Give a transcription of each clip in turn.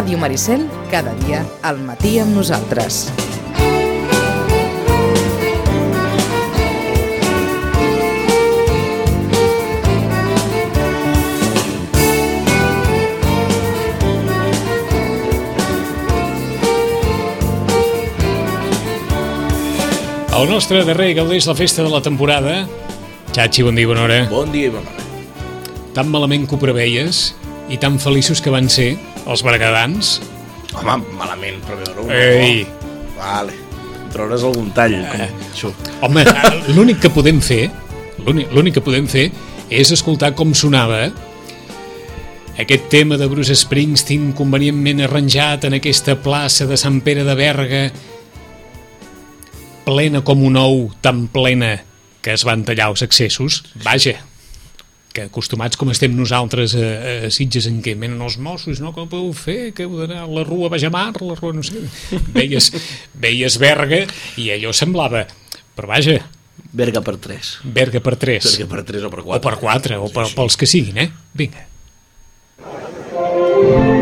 Ràdio Maricel, cada dia al matí amb nosaltres. El nostre darrer gaudeix la festa de la temporada. Xachi, bon dia, bona hora. Bon dia i bona hora. Tan malament que ho preveies i tan feliços que van ser els bergadans. Home, malament, però veure un Ei. Vale. Traure's algun tall. Com... Això. Home, l'únic que podem fer, l'únic que podem fer és escoltar com sonava aquest tema de Bruce Springsteen convenientment arranjat en aquesta plaça de Sant Pere de Berga plena com un ou, tan plena que es van tallar els accessos. Vaja, que acostumats com estem nosaltres a, a Sitges en què menen els Mossos, no? Com podeu fer? Que heu d'anar a la rua Bajamar, la rua no sé... Veies, veies Berga i allò semblava... Però vaja, Berga per 3. Berga per 3. Berga per 3 o per 4. O per 4, o per, pels que siguin, eh? Vinga. Té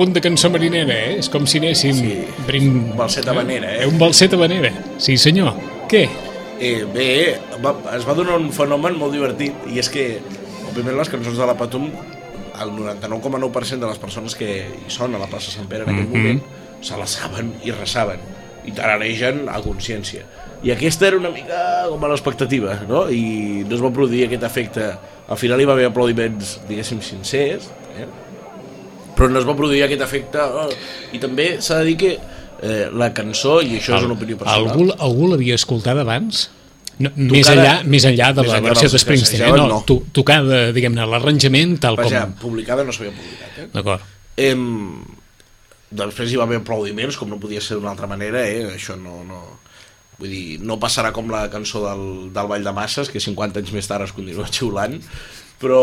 punt de cançó marinera, eh? És com si anéssim... Sí. Brin... Un balset habanera, eh? Un balset habanera. Sí, senyor. Què? Eh, bé, va, es va donar un fenomen molt divertit i és que, òbviament, les cançons de la Patum el 99,9% de les persones que hi són a la plaça Sant Pere en aquell Mhm. moment se la saben i ressaben i tararegen a consciència i aquesta era una mica com a l'expectativa no? i no es va produir aquest efecte al final hi va haver aplaudiments diguéssim sincers eh? Però no es va produir aquest efecte oh. i també s'ha de dir que eh, la cançó, i això és una opinió personal Algú, algú l'havia escoltat abans? No, més, Tocada- enllà, més enllà de més la enllà versió de Springsteen, eh? no, no. to, tocada, diguem-ne, l'arranjament tal Vaja, com... publicada no s'havia publicat eh? D'acord. Em, després hi va haver aplaudiments, com no podia ser d'una altra manera, eh? això no, no... Vull dir, no passarà com la cançó del, del Vall de Masses, que 50 anys més tard es continua xiulant, però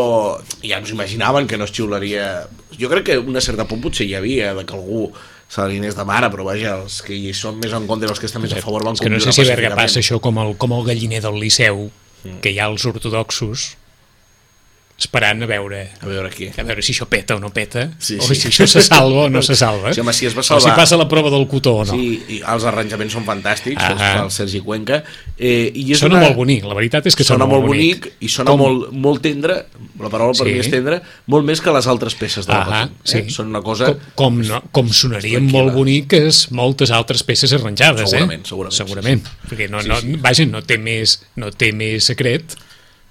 ja ens imaginaven que no es xiularia... Jo crec que una certa por potser hi havia, de que algú se l'alinés de mare, però vaja, els que hi són més en contra i els que estan més a favor van És que no sé si a Berga passa això com el, com el galliner del Liceu, que hi ha els ortodoxos esperant a veure A veure qui. a veure si això peta o no peta, Sí, o sí. si això se salva o no se salva. Sí, home, si es va O si salvar- passa la prova del cotó o no. Sí, i els arranjaments són fantàstics, els Ah. fa el Sergi Cuenca. Eh, i és Sona una... molt bonic, la veritat és que sona, sona, molt bonic, i sona Com- molt, molt tendre, la paraula per Sí. mi és tendre, molt més que les altres peces de la Ah, Patum. sí. Eh? Són una cosa... Com, com, no, com sonarien Tranquil·la. molt boniques moltes altres peces arranjades, Segurament, eh? segurament, Segurament. sí, Perquè no, Sí, no, sí. vaja, no té més, no té més secret.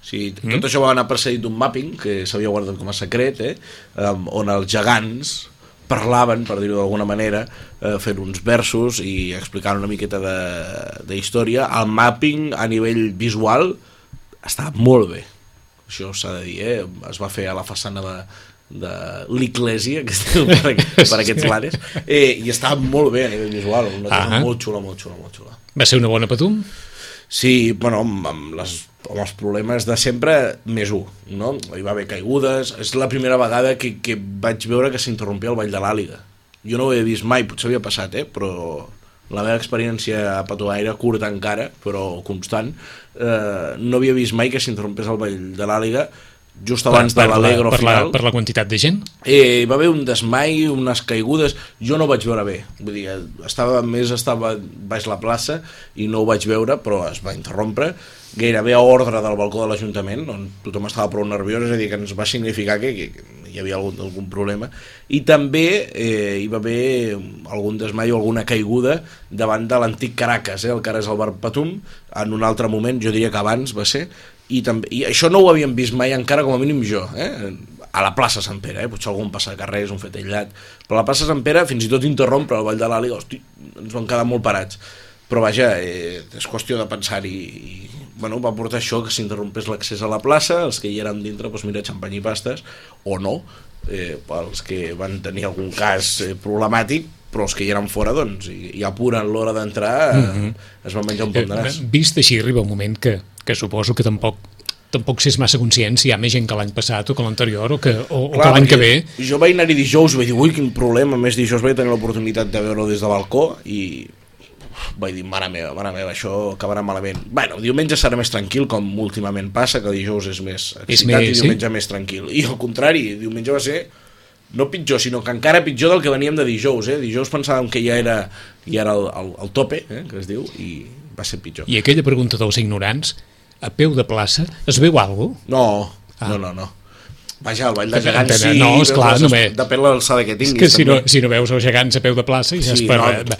Sí, tot això va anar precedit d'un mapping que s'havia guardat com a secret, eh? um, on els gegants parlaven, per dir-ho d'alguna manera, eh, fent uns versos i explicant una miqueta de, de història. El mapping a nivell visual està molt bé, això s'ha de dir, eh? es va fer a la façana de, de l'Iglésia, que estem per, per aquests lares, eh, i està molt bé a nivell visual, una cosa Ah. molt xula, molt xula, molt xula. Va ser una bona patum? Sí, bueno, amb, amb, les, amb els problemes de sempre, més un, no? Hi va haver caigudes, és la primera vegada que, que vaig veure que s'interrompia el Vall de l'Àliga. Jo no ho havia vist mai, potser havia passat, eh? però la meva experiència a Patuaire, curta encara, però constant, eh, no havia vist mai que s'interrompés el Vall de l'Àliga just abans per, de l'Alegro per, la, final. per la quantitat de gent? Eh, hi va haver un desmai, unes caigudes, jo no ho vaig veure bé, vull dir, estava, més estava baix la plaça i no ho vaig veure, però es va interrompre. Gairebé a ordre del balcó de l'Ajuntament, on tothom estava prou nerviós, és a dir, que ens va significar que, que, que hi havia algun, algun problema, i també eh, hi va haver algun desmai o alguna caiguda davant de l'antic Caracas, eh, el que ara és el Bar Patum, en un altre moment, jo diria que abans va ser, i, també, i això no ho havíem vist mai encara, com a mínim jo, eh? a la plaça Sant Pere, eh? potser algun passa de carrer, és un fet aïllat, però a la plaça Sant Pere fins i tot interrompre el Vall de l'Àliga, hosti, ens van quedar molt parats. Però vaja, eh, és qüestió de pensar-hi i, bueno, va portar això que s'interrompés l'accés a la plaça, els que hi eren dintre, doncs mira, xampany i pastes, o no, eh, pels que van tenir algun cas eh, problemàtic, però els que hi eren fora, doncs, i, i apuren l'hora d'entrar, mm -hmm. es van menjar un pont de nas. Eh, Vist així, arriba un moment que, que suposo que tampoc tampoc s'és massa conscient si hi ha més gent que l'any passat o que l'anterior o que, o, o que l'any que ve jo vaig anar-hi dijous i vaig dir, ui, quin problema a més dijous vaig tenir l'oportunitat de veure-ho des de balcó i vaig dir, mare meva, mare meva, això acabarà malament. Bueno, diumenge serà més tranquil, com últimament passa, que dijous és més excitat més, i diumenge sí? més tranquil. I al contrari, diumenge va ser no pitjor, sinó que encara pitjor del que veníem de dijous. Eh? Dijous pensàvem que ja era, ja era el, el, el tope, eh? que es diu, i va ser pitjor. I aquella pregunta dels ignorants, a peu de plaça, es veu alguna cosa? No, Ah. no, no, no. Vaja, el Vall de Gegants sí, no, esclar, però només- depèn de l'alçada que És tinguis. que si no, també. si no veus els gegants a peu de plaça i saps Sí, per... no,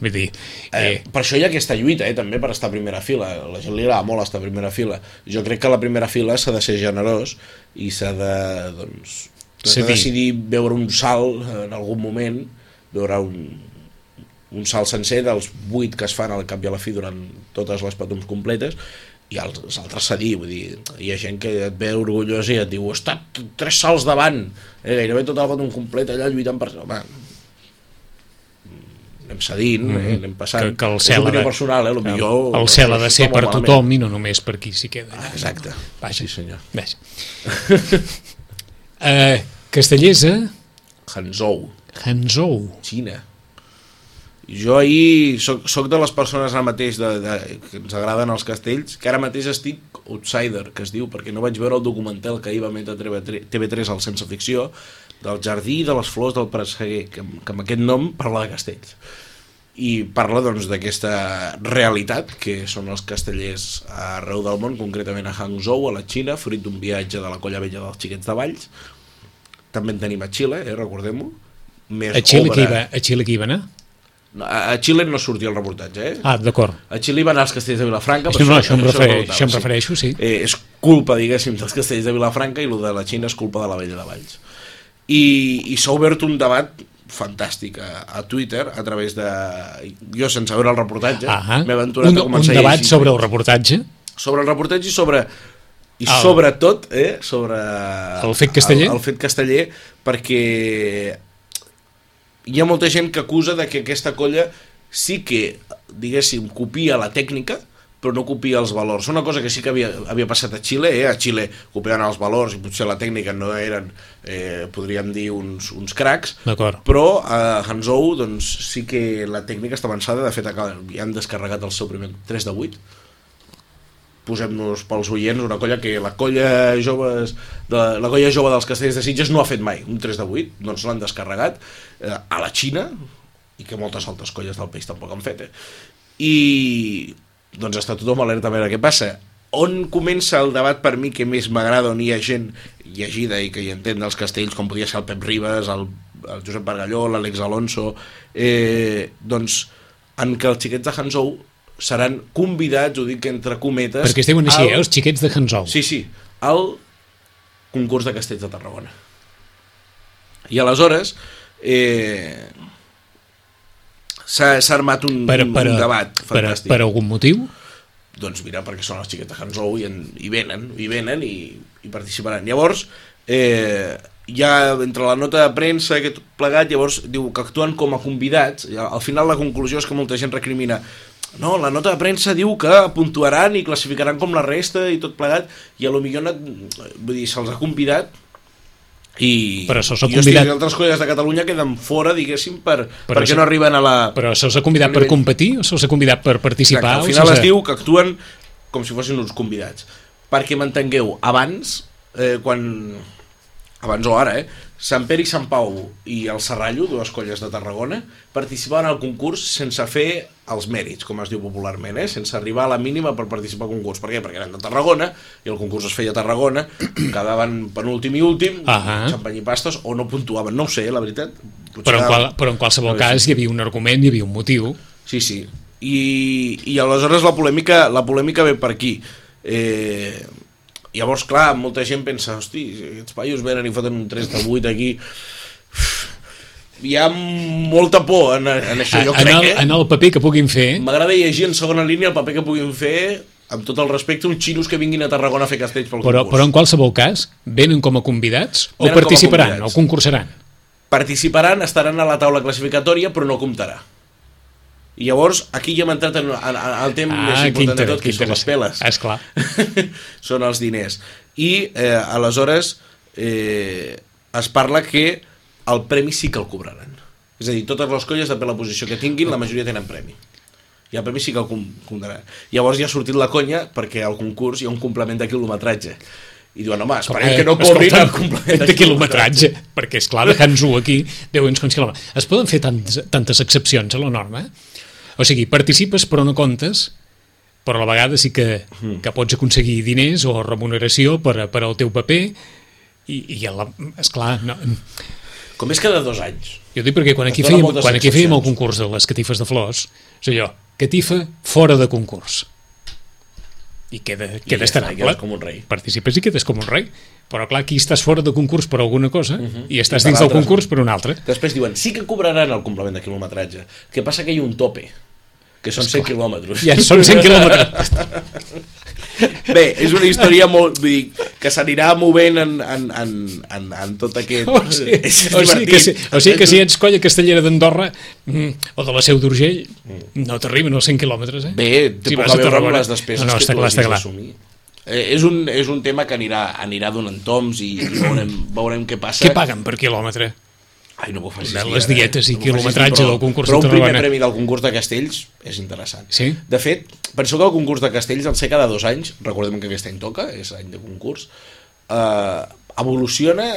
vull dir, Eh, eh, per això hi ha aquesta lluita, eh, també per estar a primera fila. La gent li agrada molt estar a primera fila. Jo crec que a la primera fila s'ha de ser generós i s'ha de, doncs, s'ha de decidir veure un salt en algun moment, veure un, un salt sencer dels 8 que es fan al cap i a la fi durant totes les patums completes i els, altres cedir, vull dir, hi ha gent que et ve orgullós i et diu, he estat tres salts davant, eh, gairebé tota la patum completa allà lluitant per... Home, anem cedint, mm -hmm. eh, anem passant. Que- que el és cel opinió de- personal, eh, el, millor... el cel ha de ser per malament. tothom i no només per qui s'hi queda. Ah, exacte. Vaja. Sí, senyor. Vaja. eh, Castellesa, Hanzhou, Hanzhou. Xina. Jo ahir soc, soc de les persones ara mateix de, de, que ens agraden els castells, que ara mateix estic outsider, que es diu, perquè no vaig veure el documental que ahir va emetre TV3, TV3 al Sense Ficció, del Jardí de les Flors del Presseguer, que, que amb aquest nom parla de castells. I parla doncs d'aquesta realitat que són els castellers arreu del món, concretament a Hangzhou, a la Xina, fruit d'un viatge de la colla vella dels xiquets de Valls. També en tenim a Xile, eh, recordem-ho. A Xile, obra- qui va, a Xile qui va anar? No, a Xile no sortia el reportatge, eh? Ah, d'acord. A Xile van anar els castells de Vilafranca. Per no, això em, ho refereix, preguntava, això em sí. refereixo, sí. Eh, és culpa, diguéssim, dels castells de Vilafranca i el de la Xina és culpa de la vella de Valls. I, i s'ha obert un debat fantàstic a, a Twitter a través de... Jo, sense veure el reportatge, Ah m'he aventurat un, a un començar a debat sobre el reportatge? sobre el reportatge i sobre i El- sobretot eh, sobre El fet casteller? el, el fet casteller perquè hi ha molta gent que acusa de que aquesta colla sí que diguéssim copia la tècnica però no copia els valors. Una cosa que sí que havia, havia passat a Xile, eh? a Xile copiaven els valors i potser la tècnica no eren, eh, podríem dir, uns, uns cracs, però a Hanzhou doncs, sí que la tècnica està avançada, de fet ja han descarregat el seu primer 3 de 8, posem-nos pels oients una colla que la colla joves de, la colla jove dels castells de Sitges no ha fet mai un 3 de 8, doncs l'han descarregat eh, a la Xina i que moltes altres colles del país tampoc han fet eh? i doncs està tothom alerta a veure què passa on comença el debat per mi que més m'agrada on hi ha gent llegida i que hi entén dels castells com podia ser el Pep Ribas el, el Josep Bargalló, l'Àlex Alonso eh, doncs en què els xiquets de Hanzhou seran convidats, ho dic entre cometes Perquè es diuen així, al- eh, els xiquets de Hanzhou. Sí, sí, al concurs de castells de Tarragona. I aleshores eh, s'ha armat un, per, per, un debat per, fantàstic. per algun motiu? Doncs mira, perquè són els xiquets de Hanzhou i, en, i venen, i venen i, i participaran. Llavors, eh, ja entre la nota de premsa tot plegat, llavors diu que actuen com a convidats. Al final la conclusió és que molta gent recrimina no, la nota de premsa diu que puntuaran i classificaran com la resta i tot plegat, i a lo millor vull dir, se'ls ha convidat i, Però se'ls ha convidat- i altres colles de Catalunya queden fora, diguéssim, per, Però perquè això- no arriben a la, Però se'ls ha convidat per competir o se'ls ha convidat per participar? Exacte, al final es diu que actuen com si fossin uns convidats. Perquè m'entengueu, abans eh, quan abans o ara, eh? Sant Pere i Sant Pau i el Serrallo, dues colles de Tarragona, participaven al concurs sense fer els mèrits, com es diu popularment, eh? sense arribar a la mínima per participar al concurs. Per què? Perquè eren de Tarragona, i el concurs es feia a Tarragona, quedaven penúltim i últim, Ahà. xampany i pastes, o no puntuaven, no ho sé, la veritat. Potser Però en, qual, però en qualsevol cas hi havia un argument, hi havia un motiu. Sí, sí. I, i aleshores la polèmica, la polèmica ve per aquí. Eh, llavors, clar, molta gent pensa, hosti, aquests paios venen i foten un 3 de 8 aquí... Hi ha molta por en, en això, jo en, crec, el, eh? en el paper que puguin fer, M'agrada llegir en segona línia el paper que puguin fer, amb tot el respecte, uns xinos que vinguin a Tarragona a fer castells pel però, concurs. però en qualsevol cas, venen com a convidats o Venen participaran convidats. o concursaran. participaran, estaran a la taula classificatòria, però no comptarà. I llavors, aquí ja hem entrat en, en, en el tema Ah, més important de tot, que són les peles. interessant. Esclar. són els diners. I eh, aleshores eh, es parla que el premi sí que el cobraran. És a dir, totes les colles, depèn de la posició que tinguin, la majoria tenen premi. I el premi sí que el com- cobraran. Llavors ja ha sortit la conya perquè al concurs hi ha un complement de quilometratge. I diuen, home, esperem que no cobrin el complement de quilometratge, perquè és clar, dejant-nos aquí, Déu ens quants quilòmetres. Es poden fer tantes, tantes excepcions a la norma? O sigui, participes però no comptes, però a la vegada sí que, Hmm. que pots aconseguir diners o remuneració per, per al teu paper i, i la, esclar, no, Com és cada dos anys. jo dic perquè quan aquí, fèiem, quan aquí fèiem el concurs de les catifes de flors, és allò, catifa fora de concurs. I queda, I queda ja està, estarable. i quedes com un rei. Participes i quedes com un rei. Però clar, aquí estàs fora de concurs per alguna cosa i estàs. I dins del concurs per una altra. Després diuen, sí que cobraran el complement de quilometratge. El que passa que hi ha un tope, que són 100 quilòmetres. Ja són 100 quilòmetres. Bé, és una història molt... Vull dir, que s'anirà movent en, en, en, en, en tot aquest... O sigui, o sigui, que, si, o sigui que si ets colla castellera d'Andorra mm, o de la Seu d'Urgell, no t'arriben els 100 quilòmetres, eh? Bé, té Si poc vas a veure amb les despeses No, no, que tu clar, hagis d'assumir. Eh, és, un, és un tema que anirà, anirà donant toms i, i veurem, veurem què passa. Què paguen per quilòmetre? Ai, no m'ho facis dir, les ara, dietes i no dir, quilometratge però- del concurs però de un primer Tarragona. premi del concurs de castells és interessant. Sí? De fet, penseu que el concurs de castells, al ser cada dos anys, recordem que aquest any toca, és any de concurs, eh, evoluciona,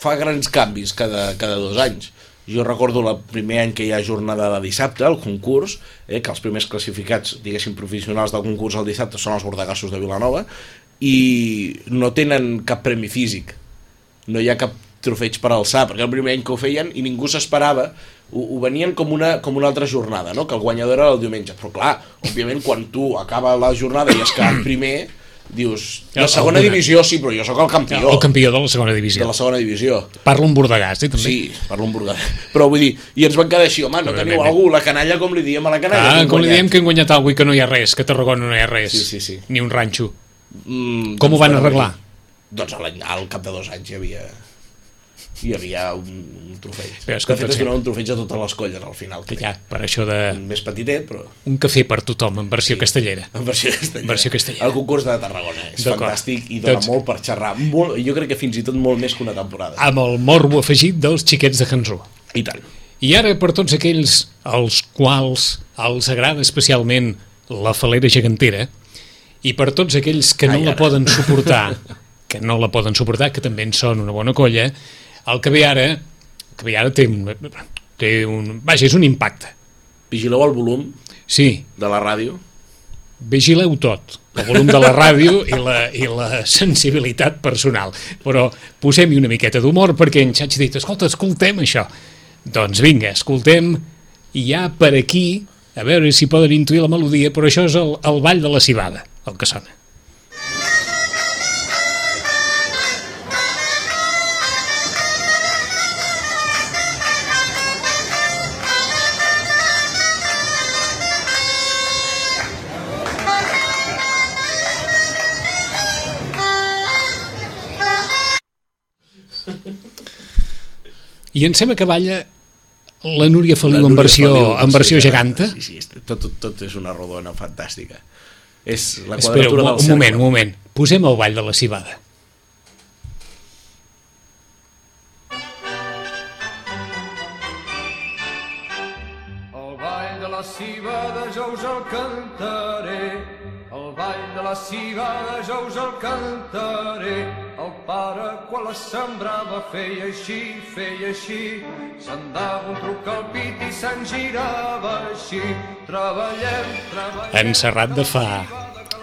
fa grans canvis cada, cada dos anys. Jo recordo el primer any que hi ha jornada de dissabte, el concurs, eh, que els primers classificats, diguéssim, professionals del concurs el dissabte són els bordegassos de Vilanova, i no tenen cap premi físic no hi ha cap trofeig per alçar, perquè el primer any que ho feien i ningú s'esperava, ho, ho venien com una, com una altra jornada, no? que el guanyador era el diumenge. Però clar, òbviament, quan tu acaba la jornada i has quedat primer, dius, la segona alguna- divisió sí, però jo sóc el campió El campió de la segona de divisió. la segona divisió. Parlo en bordegàs, eh, també. Sí, parlo en burgat. Però vull dir, i ens van quedar així, home, no teniu bé, algú, la canalla com li diem a la canalla. Ah, com li diem que hem guanyat alguna i que no hi ha res, que a Tarragona no hi ha res. Sí, sí, sí. Ni un ranxo. Mm, Com ho van arreglar? Doncs a l'any- al cap de dos anys hi havia hi havia un, un trofeig. Bé, de escolta, fet, es sí. donava un trofeig a totes les colles al final. Que crec. ja, per això de... Més petitet, però Un cafè per tothom, en versió castellera. en versió castellana. Versió castellana. El concurs de Tarragona és fantàstic i dona Doncs- molt per xerrar. Molt, jo crec que fins i tot molt més que una temporada. Amb el morbo afegit dels xiquets de Hansó. I tant. I ara, per tots aquells als quals els agrada especialment la falera gegantera, i per tots aquells que no Ai, la poden suportar, que no la poden suportar, que també en són una bona colla, el que ve ara, el que ve ara té un, té un... Vaja, és un impacte. Vigileu el volum Sí, de la ràdio. vigileu tot, el volum de la ràdio i la, i la sensibilitat personal. Però posem-hi una miqueta d'humor perquè en Xachi ha dit, escolta, escoltem això. Doncs vinga, escoltem i ja per aquí, a veure si poden intuir la melodia, però això és el, el ball de la cibada, el que sona. I em sembla que balla la Núria Feliu en versió, Feliu, en versió sí, geganta. Sí, sí, tot, tot, tot és una rodona fantàstica. És la Espera, un, quadratura del un moment, un moment. Posem el ball de la cibada. La cigada jo us el cantaré. El pare quan la sembrava feia així, feia així. Se'n dava un truc al pit i se'n girava així. Treballem, treballem... En Serrat de fa,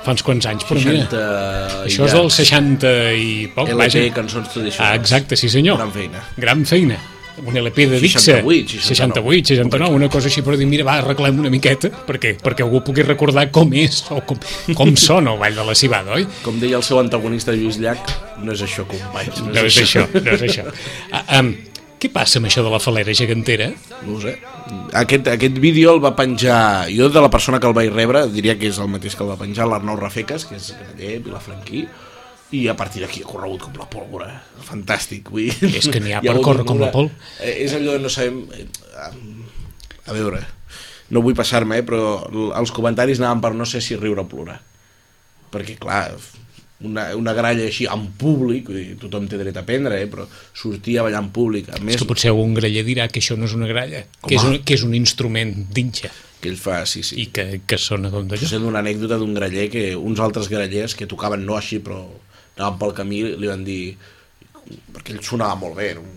fa uns quants anys, però mira, 60 i això és del llargs. 60 i poc, LP, vaja. cançons tradicionals. Ah, exacte, sí senyor. Gran feina. Gran feina. Un LP de Dixa. 68, 68, 69, una cosa així, però dir, mira, va, arreglem una miqueta, perquè, perquè algú pugui recordar com és o com, com sona el Ball de la Cibada, oi? Com deia el seu antagonista Lluís Llach, no és això, companys. No és això, no és això. Ah, um, què passa amb això de la falera gegantera? No sé. Aquest, aquest vídeo el va penjar... Jo de la persona que el vaig rebre, diria que és el mateix que el va penjar, l'Arnau Rafeques, que és graller, vilafranquí, i a partir d'aquí ha corregut com la pólvora. Fantàstic. Vull... dir, És que n'hi ha hi per córrer com una- la pol. Eh, És allò de no sabem... eh, A veure, no vull passar-me, eh, però els comentaris anaven per no sé si riure o plorar. Perquè, clar, una, una gralla així en públic, vull dir, tothom té dret a prendre, eh, però sortir a ballar en públic, a És més, que potser algun graller dirà que això no és una gralla, que és, un, que és un instrument d'inxa que ell fa, sí, sí. i que, que sona com d'allò. Sé d'una anècdota d'un graller que uns altres grallers que tocaven no així però anaven pel camí li van dir perquè ell sonava molt bé era un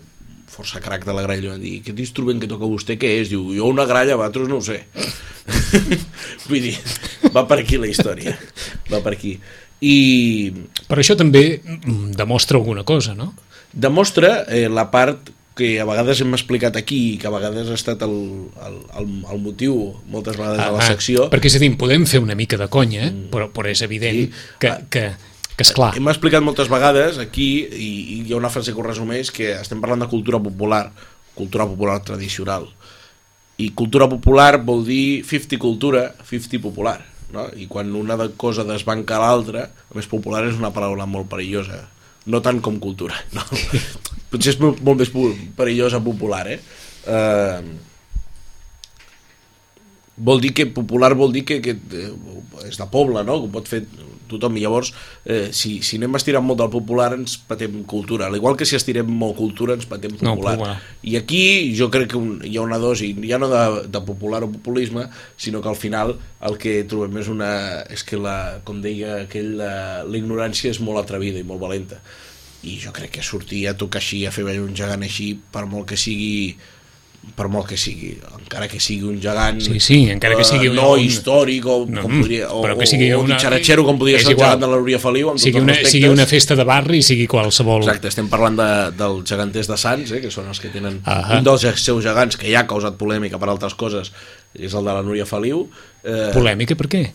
força crac de la gralla li van dir aquest instrument que toca vostè què és? Diu, jo una gralla, vosaltres no ho sé vull dir va per aquí la història va per aquí i Però això també mm, demostra alguna cosa, no? demostra eh, la part que a vegades hem explicat aquí i que a vegades ha estat el, el, el, el motiu moltes vegades de la Ah, secció Perquè és a dir, podem fer una mica de conya, però, però és evident Sí. que, Ah. que, que és clar. Hem explicat moltes vegades aquí, i, i hi ha una frase que ho resumeix, que estem parlant de cultura popular, cultura popular tradicional. I cultura popular vol dir 50 cultura, 50 popular. No? I quan una de cosa desbanca l'altra, a més popular és una paraula molt perillosa. No tant com cultura. No? Potser és molt, molt més perillosa popular, eh? eh vol dir que popular vol dir que, que eh, és de poble, no? Que pot fer tothom. I llavors, eh, si, si anem estirant molt del popular, ens patem cultura. Al igual que si estirem molt cultura, ens patem No, popular. popular. I aquí jo crec que un, hi ha una dosi, ja no de, de popular o populisme, sinó que al final el que trobem és una... és que, la, com deia aquell, la, la ignorància és molt atrevida i molt valenta. I jo crec que sortir a tocar així, a fer ballar un gegant així, per molt que sigui per molt que sigui, encara que sigui un gegant Sí, sí, encara que eh, sigui un- no un- històric o, No, com podria, o, però que sigui o, una- ditxaratxero com podria ser el gegant de la Núria Feliu amb Sigui una, sigui una festa de barri, sigui qualsevol... Exacte, estem parlant de, dels geganters de Sants, eh, que són els que tenen Ahà. un dels seus gegants que ja ha causat polèmica per altres coses, és el de la Núria Feliu, eh, Polèmica, per què?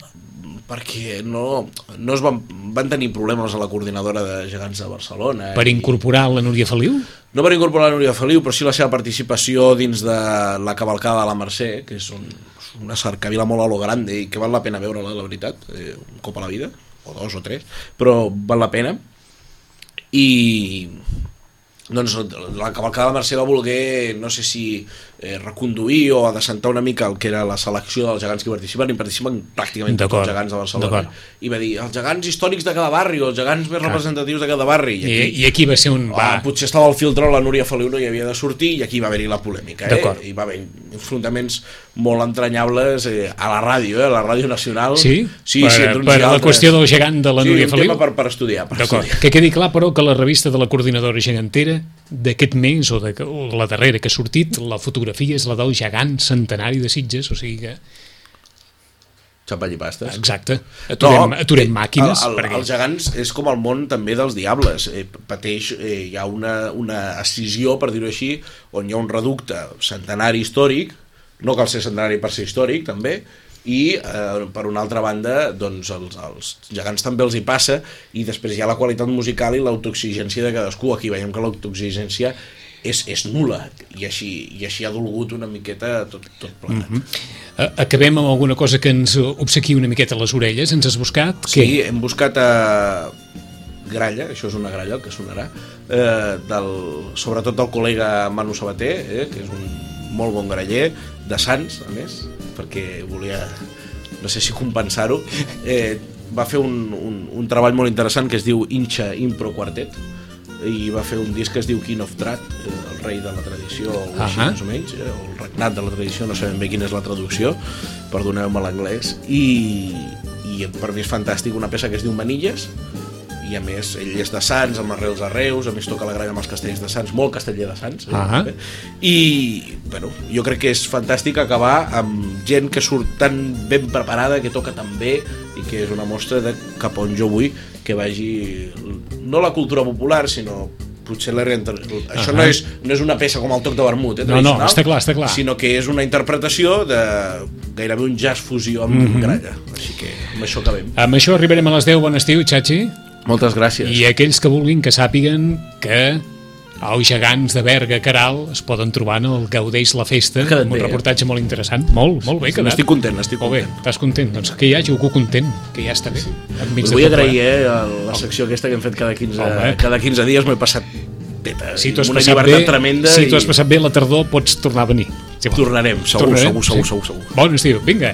Perquè no, no es van, van tenir problemes a la coordinadora de gegants de Barcelona. Per incorporar la Núria Feliu? no per incorporar la Núria Feliu, però sí la seva participació dins de la cavalcada de la Mercè, que és un, una cercavila molt a lo grande i que val la pena veure-la, la veritat, eh, un cop a la vida, o dos o tres, però val la pena. I doncs la cavalcada de la Mercè va voler, no sé si eh, reconduir o adescentar una mica el que era la selecció dels gegants que participen, i participen pràcticament tots els gegants de Barcelona. I va dir, els gegants històrics de cada barri, o els gegants més representatius de cada barri. I, I aquí va ser un... Va, Ah, potser estava al filtre la Núria Feliu no hi havia de sortir i aquí va haver-hi la polèmica eh? I va haver enfrontaments molt entranyables eh, a la ràdio, eh? a la ràdio nacional sí? sí, per, sí per i la qüestió del gegant de la sí, Núria un Feliu? tema per, per estudiar, per estudiar. Que quedi clar, però, que la revista de la coordinadora gegantera d'aquest mes, o de o la darrera que ha sortit, la fotografia és la del gegant centenari de Sitges, o sigui que... xapall i pastes Exacte. Aturem, aturem eh, màquines. el, el, perquè... els gegants és com el món també dels diables eh, pateix, eh, hi ha una, una escissió per dir-ho així on hi ha un reducte centenari històric no cal ser centenari per ser històric també i eh, per una altra banda doncs els, els gegants també els hi passa i després hi ha la qualitat musical i l'autoexigència de cadascú aquí veiem que l'autoexigència és, és nula i així, i així ha dolgut una miqueta tot, tot plegat mm -hmm. Eh, Acabem amb alguna cosa que ens obsequi una miqueta les orelles. Ens has buscat? Sí, hem buscat a gralla, això és una gralla el que sonarà, eh, del, sobretot del col·lega Manu Sabater, eh, que és un molt bon graller, de Sants, a més, perquè volia, no sé si compensar-ho, eh, va fer un, un, un treball molt interessant que es diu Incha Impro Quartet, i va fer un disc que es diu King of Trat, eh, el rei de la tradició, o així Ahà. més o menys, eh, o el regnat de la tradició, no sabem bé quina és la traducció, perdoneu-me l'anglès, i i per mi és fantàstic una peça que es diu Manilles i a més ell és de Sants, amb arrels a Reus, a més toca la gralla amb els castells de Sants, molt casteller de Sants. Eh? I, bueno, jo crec que és fantàstic acabar amb gent que surt tan ben preparada, que toca tan bé i que és una mostra de cap on jo vull que vagi no la cultura popular, sinó potser la reinter... Això no Ahà. és, no és una peça com el toc de vermut, eh, No, no, està clar, està clar. sinó que és una interpretació de gairebé un jazz fusió amb Mhm. mm -hmm. gralla. Així que amb això acabem. Amb això arribarem a les 10. Bon estiu, Xachi. Moltes gràcies. I aquells que vulguin que sàpiguen que els gegants de Berga Caral es poden trobar en el Gaudeix la Festa, amb un eh? reportatge molt interessant. Molt, molt bé quedat. N'estic content, n'estic Molt bé, content. estàs content? Doncs que hi hagi algú content, que ja està bé. Enmig Us vull agrair, eh, a la secció aquesta que hem fet cada 15, Home. cada 15 dies, m'he passat teta, Si tu has passat llibertat bé, tremenda si tu has i passat bé la tardor, pots tornar a venir. Sí, va. tornarem, segur, Tornarem, segur, segur, sí. segur, segur. Bon estiu, vinga.